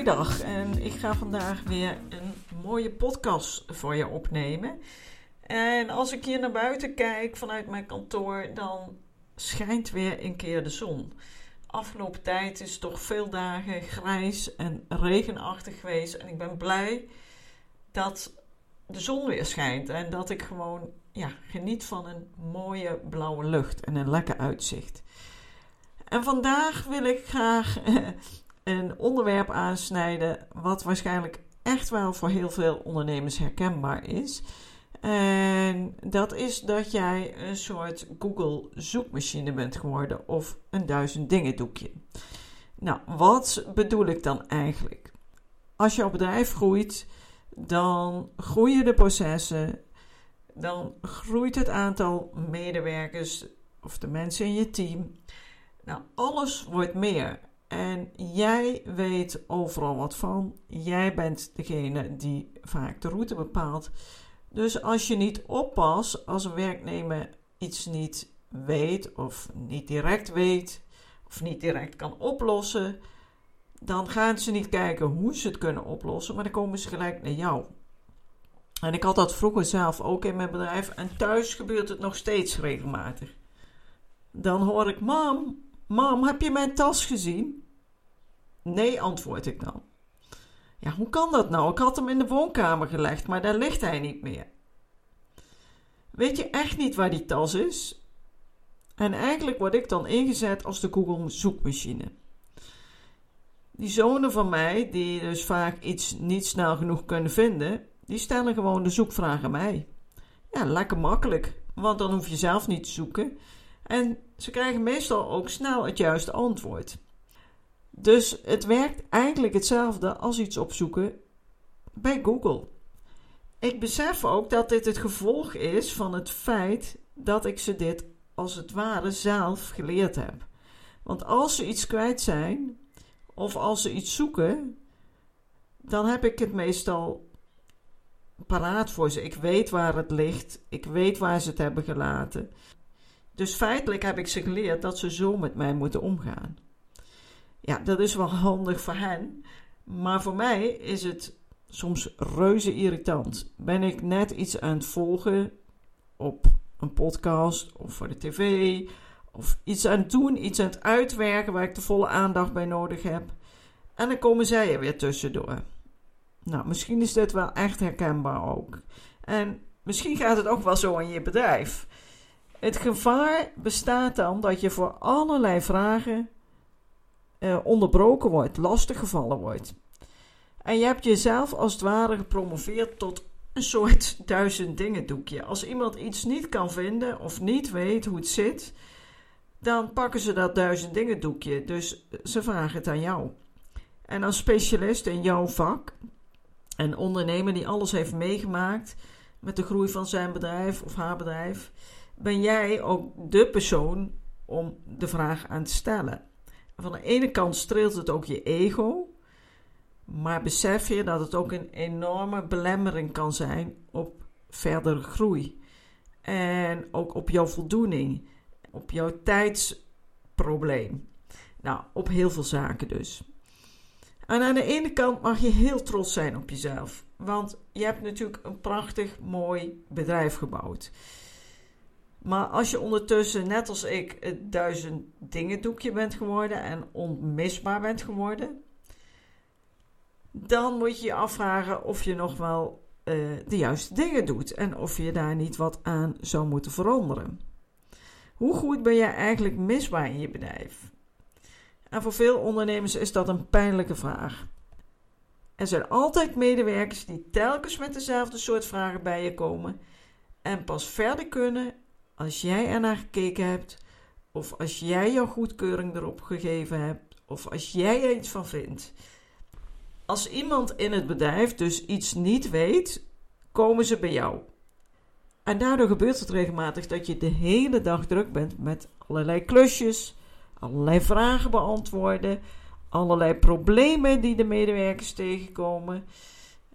Vrijdag en ik ga vandaag weer een mooie podcast voor je opnemen. En als ik hier naar buiten kijk vanuit mijn kantoor, dan schijnt weer een keer de zon. Afgelopen tijd is toch veel dagen grijs en regenachtig geweest. En ik ben blij dat de zon weer schijnt en dat ik gewoon ja, geniet van een mooie blauwe lucht en een lekker uitzicht. En vandaag wil ik graag een onderwerp aansnijden wat waarschijnlijk echt wel voor heel veel ondernemers herkenbaar is. En dat is dat jij een soort Google zoekmachine bent geworden of een duizend dingen doekje. Nou, wat bedoel ik dan eigenlijk? Als jouw bedrijf groeit, dan groeien de processen, dan groeit het aantal medewerkers of de mensen in je team. Nou, alles wordt meer. En jij weet overal wat van. Jij bent degene die vaak de route bepaalt. Dus als je niet oppast, als een werknemer iets niet weet of niet direct weet of niet direct kan oplossen, dan gaan ze niet kijken hoe ze het kunnen oplossen, maar dan komen ze gelijk naar jou. En ik had dat vroeger zelf ook in mijn bedrijf en thuis gebeurt het nog steeds regelmatig. Dan hoor ik: Mam, mam, heb je mijn tas gezien? Nee, antwoord ik dan. Ja, hoe kan dat nou? Ik had hem in de woonkamer gelegd, maar daar ligt hij niet meer. Weet je echt niet waar die tas is? En eigenlijk word ik dan ingezet als de Google zoekmachine. Die zonen van mij, die dus vaak iets niet snel genoeg kunnen vinden, die stellen gewoon de zoekvraag aan mij. Ja, lekker makkelijk, want dan hoef je zelf niet te zoeken. En ze krijgen meestal ook snel het juiste antwoord. Dus het werkt eigenlijk hetzelfde als iets opzoeken bij Google. Ik besef ook dat dit het gevolg is van het feit dat ik ze dit als het ware zelf geleerd heb. Want als ze iets kwijt zijn of als ze iets zoeken, dan heb ik het meestal paraat voor ze. Ik weet waar het ligt, ik weet waar ze het hebben gelaten. Dus feitelijk heb ik ze geleerd dat ze zo met mij moeten omgaan. Ja, dat is wel handig voor hen. Maar voor mij is het soms reuze irritant. Ben ik net iets aan het volgen op een podcast of voor de tv. Of iets aan het doen, iets aan het uitwerken waar ik de volle aandacht bij nodig heb. En dan komen zij er weer tussendoor. Nou, misschien is dit wel echt herkenbaar ook. En misschien gaat het ook wel zo in je bedrijf. Het gevaar bestaat dan dat je voor allerlei vragen eh, onderbroken wordt, lastiggevallen wordt. En je hebt jezelf als het ware gepromoveerd tot een soort duizend dingen doekje. Als iemand iets niet kan vinden of niet weet hoe het zit, dan pakken ze dat duizend dingen doekje. Dus ze vragen het aan jou. En als specialist in jouw vak, een ondernemer die alles heeft meegemaakt met de groei van zijn bedrijf of haar bedrijf, ben jij ook de persoon om de vraag aan te stellen. Van de ene kant streelt het ook je ego, maar besef je dat het ook een enorme belemmering kan zijn op verdere groei. En ook op jouw voldoening, op jouw tijdsprobleem. Nou, op heel veel zaken dus. En aan de ene kant mag je heel trots zijn op jezelf. Want je hebt natuurlijk een prachtig mooi bedrijf gebouwd. Maar als je ondertussen, net als ik, het duizend dingen doekje bent geworden en onmisbaar bent geworden, dan moet je je afvragen of je nog wel uh, de juiste dingen doet en of je daar niet wat aan zou moeten veranderen. Hoe goed ben jij eigenlijk misbaar in je bedrijf? En voor veel ondernemers is dat een pijnlijke vraag. Er zijn altijd medewerkers die telkens met dezelfde soort vragen bij je komen en pas verder kunnen als jij er naar gekeken hebt, of als jij jouw goedkeuring erop gegeven hebt, of als jij er iets van vindt. Als iemand in het bedrijf dus iets niet weet, komen ze bij jou. En daardoor gebeurt het regelmatig dat je de hele dag druk bent met allerlei klusjes, allerlei vragen beantwoorden, allerlei problemen die de medewerkers tegenkomen,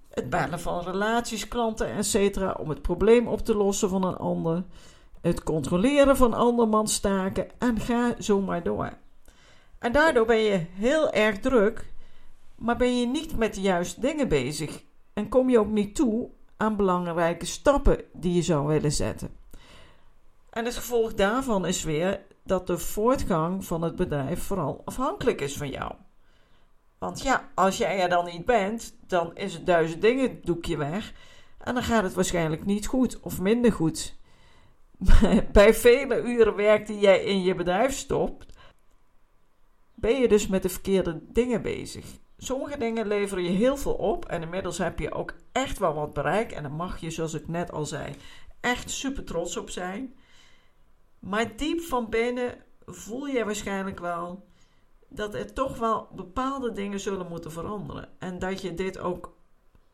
het bellen van relaties, klanten, etc. om het probleem op te lossen van een ander, het controleren van andermans taken en ga zo maar door. En daardoor ben je heel erg druk, maar ben je niet met de juiste dingen bezig en kom je ook niet toe aan belangrijke stappen die je zou willen zetten. En het gevolg daarvan is weer dat de voortgang van het bedrijf vooral afhankelijk is van jou. Want ja, als jij er dan niet bent, dan is het duizend dingen doekje weg. En dan gaat het waarschijnlijk niet goed of minder goed. Bij vele uren werk die jij in je bedrijf stopt, ben je dus met de verkeerde dingen bezig. Sommige dingen leveren je heel veel op en inmiddels heb je ook echt wel wat bereikt. En daar mag je, zoals ik net al zei, echt super trots op zijn. Maar diep van binnen voel je waarschijnlijk wel dat er toch wel bepaalde dingen zullen moeten veranderen. En dat je dit ook,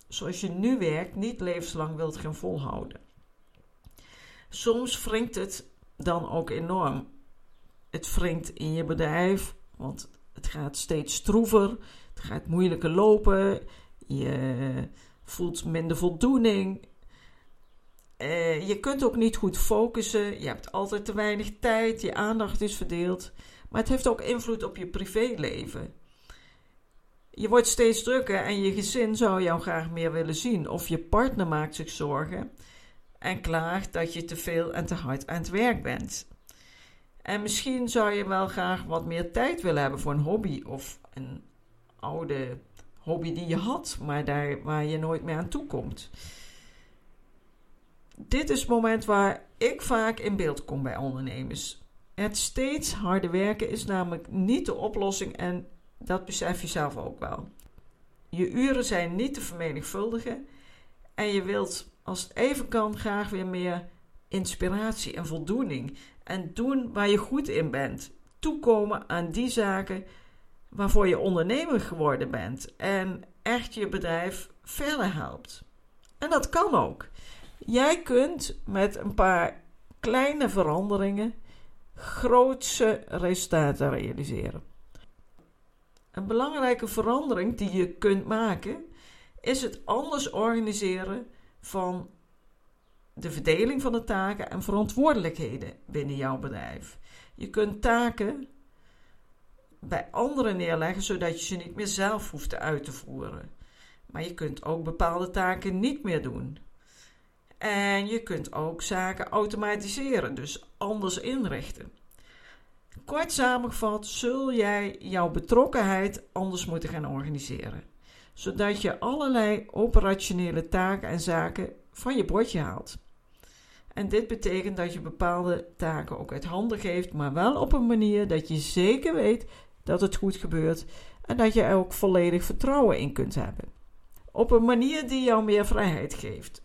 zoals je nu werkt, niet levenslang wilt gaan volhouden. Soms wringt het dan ook enorm. Het wringt in je bedrijf, want het gaat steeds stroever, het gaat moeilijker lopen, je voelt minder voldoening. Uh, je kunt ook niet goed focussen, je hebt altijd te weinig tijd, je aandacht is verdeeld. Maar het heeft ook invloed op je privéleven. Je wordt steeds drukker en je gezin zou jou graag meer willen zien. Of je partner maakt zich zorgen en klaagt dat je te veel en te hard aan het werk bent. En misschien zou je wel graag wat meer tijd willen hebben voor een hobby of een oude hobby die je had, maar daar waar je nooit meer aan toe komt. Dit is het moment waar ik vaak in beeld kom bij ondernemers. Het steeds harder werken is namelijk niet de oplossing en dat besef je zelf ook wel. Je uren zijn niet te vermenigvuldigen en je wilt, als het even kan, graag weer meer inspiratie en voldoening. En doen waar je goed in bent. Toekomen aan die zaken waarvoor je ondernemer geworden bent en echt je bedrijf verder helpt. En dat kan ook. Jij kunt met een paar kleine veranderingen grootse resultaten realiseren. Een belangrijke verandering die je kunt maken is het anders organiseren van de verdeling van de taken en verantwoordelijkheden binnen jouw bedrijf. Je kunt taken bij anderen neerleggen zodat je ze niet meer zelf hoeft uit te voeren. Maar je kunt ook bepaalde taken niet meer doen. En je kunt ook zaken automatiseren, dus anders inrichten. Kort samengevat, zul jij jouw betrokkenheid anders moeten gaan organiseren, zodat je allerlei operationele taken en zaken van je bordje haalt. En dit betekent dat je bepaalde taken ook uit handen geeft, maar wel op een manier dat je zeker weet dat het goed gebeurt en dat je er ook volledig vertrouwen in kunt hebben. Op een manier die jou meer vrijheid geeft.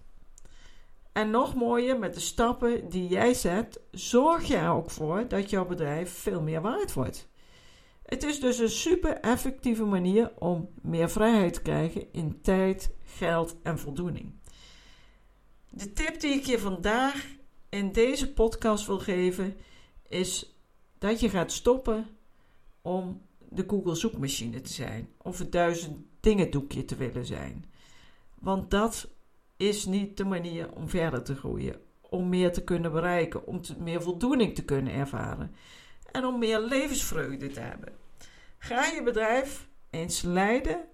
En nog mooier, met de stappen die jij zet, zorg je er ook voor dat jouw bedrijf veel meer waard wordt. Het is dus een super effectieve manier om meer vrijheid te krijgen in tijd, geld en voldoening. De tip die ik je vandaag in deze podcast wil geven is dat je gaat stoppen om de Google zoekmachine te zijn of het duizend dingen doekje te willen zijn. Want dat is niet de manier om verder te groeien, om meer te kunnen bereiken, om meer voldoening te kunnen ervaren en om meer levensvreugde te hebben. Ga je bedrijf eens leiden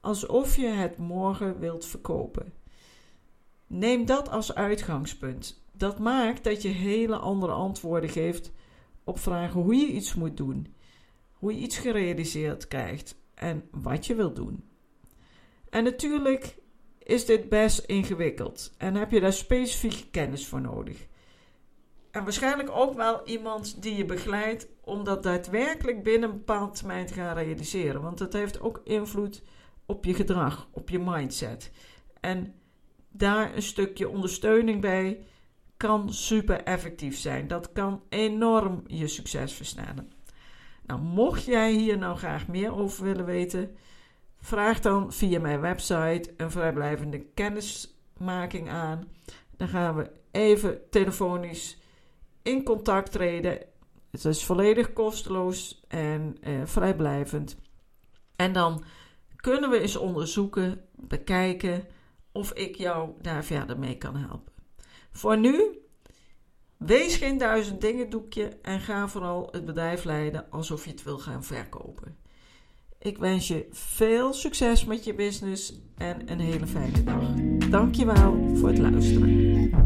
alsof je het morgen wilt verkopen. Neem dat als uitgangspunt. Dat maakt dat je hele andere antwoorden geeft op vragen hoe je iets moet doen, hoe je iets gerealiseerd krijgt en wat je wilt doen. En natuurlijk is dit best ingewikkeld en heb je daar specifieke kennis voor nodig. En waarschijnlijk ook wel iemand die je begeleidt om dat daadwerkelijk binnen een bepaald termijn te gaan realiseren. Want dat heeft ook invloed op je gedrag, op je mindset. En daar een stukje ondersteuning bij kan super effectief zijn. Dat kan enorm je succes versnellen. Nou, mocht jij hier nou graag meer over willen weten, vraag dan via mijn website een vrijblijvende kennismaking aan. Dan gaan we even telefonisch in contact treden. Het is volledig kosteloos en eh, vrijblijvend. En dan kunnen we eens onderzoeken, bekijken of ik jou daar verder mee kan helpen. Voor nu, wees geen duizend dingen doekje en ga vooral het bedrijf leiden alsof je het wil gaan verkopen. Ik wens je veel succes met je business en een hele fijne dag. Dankjewel voor het luisteren.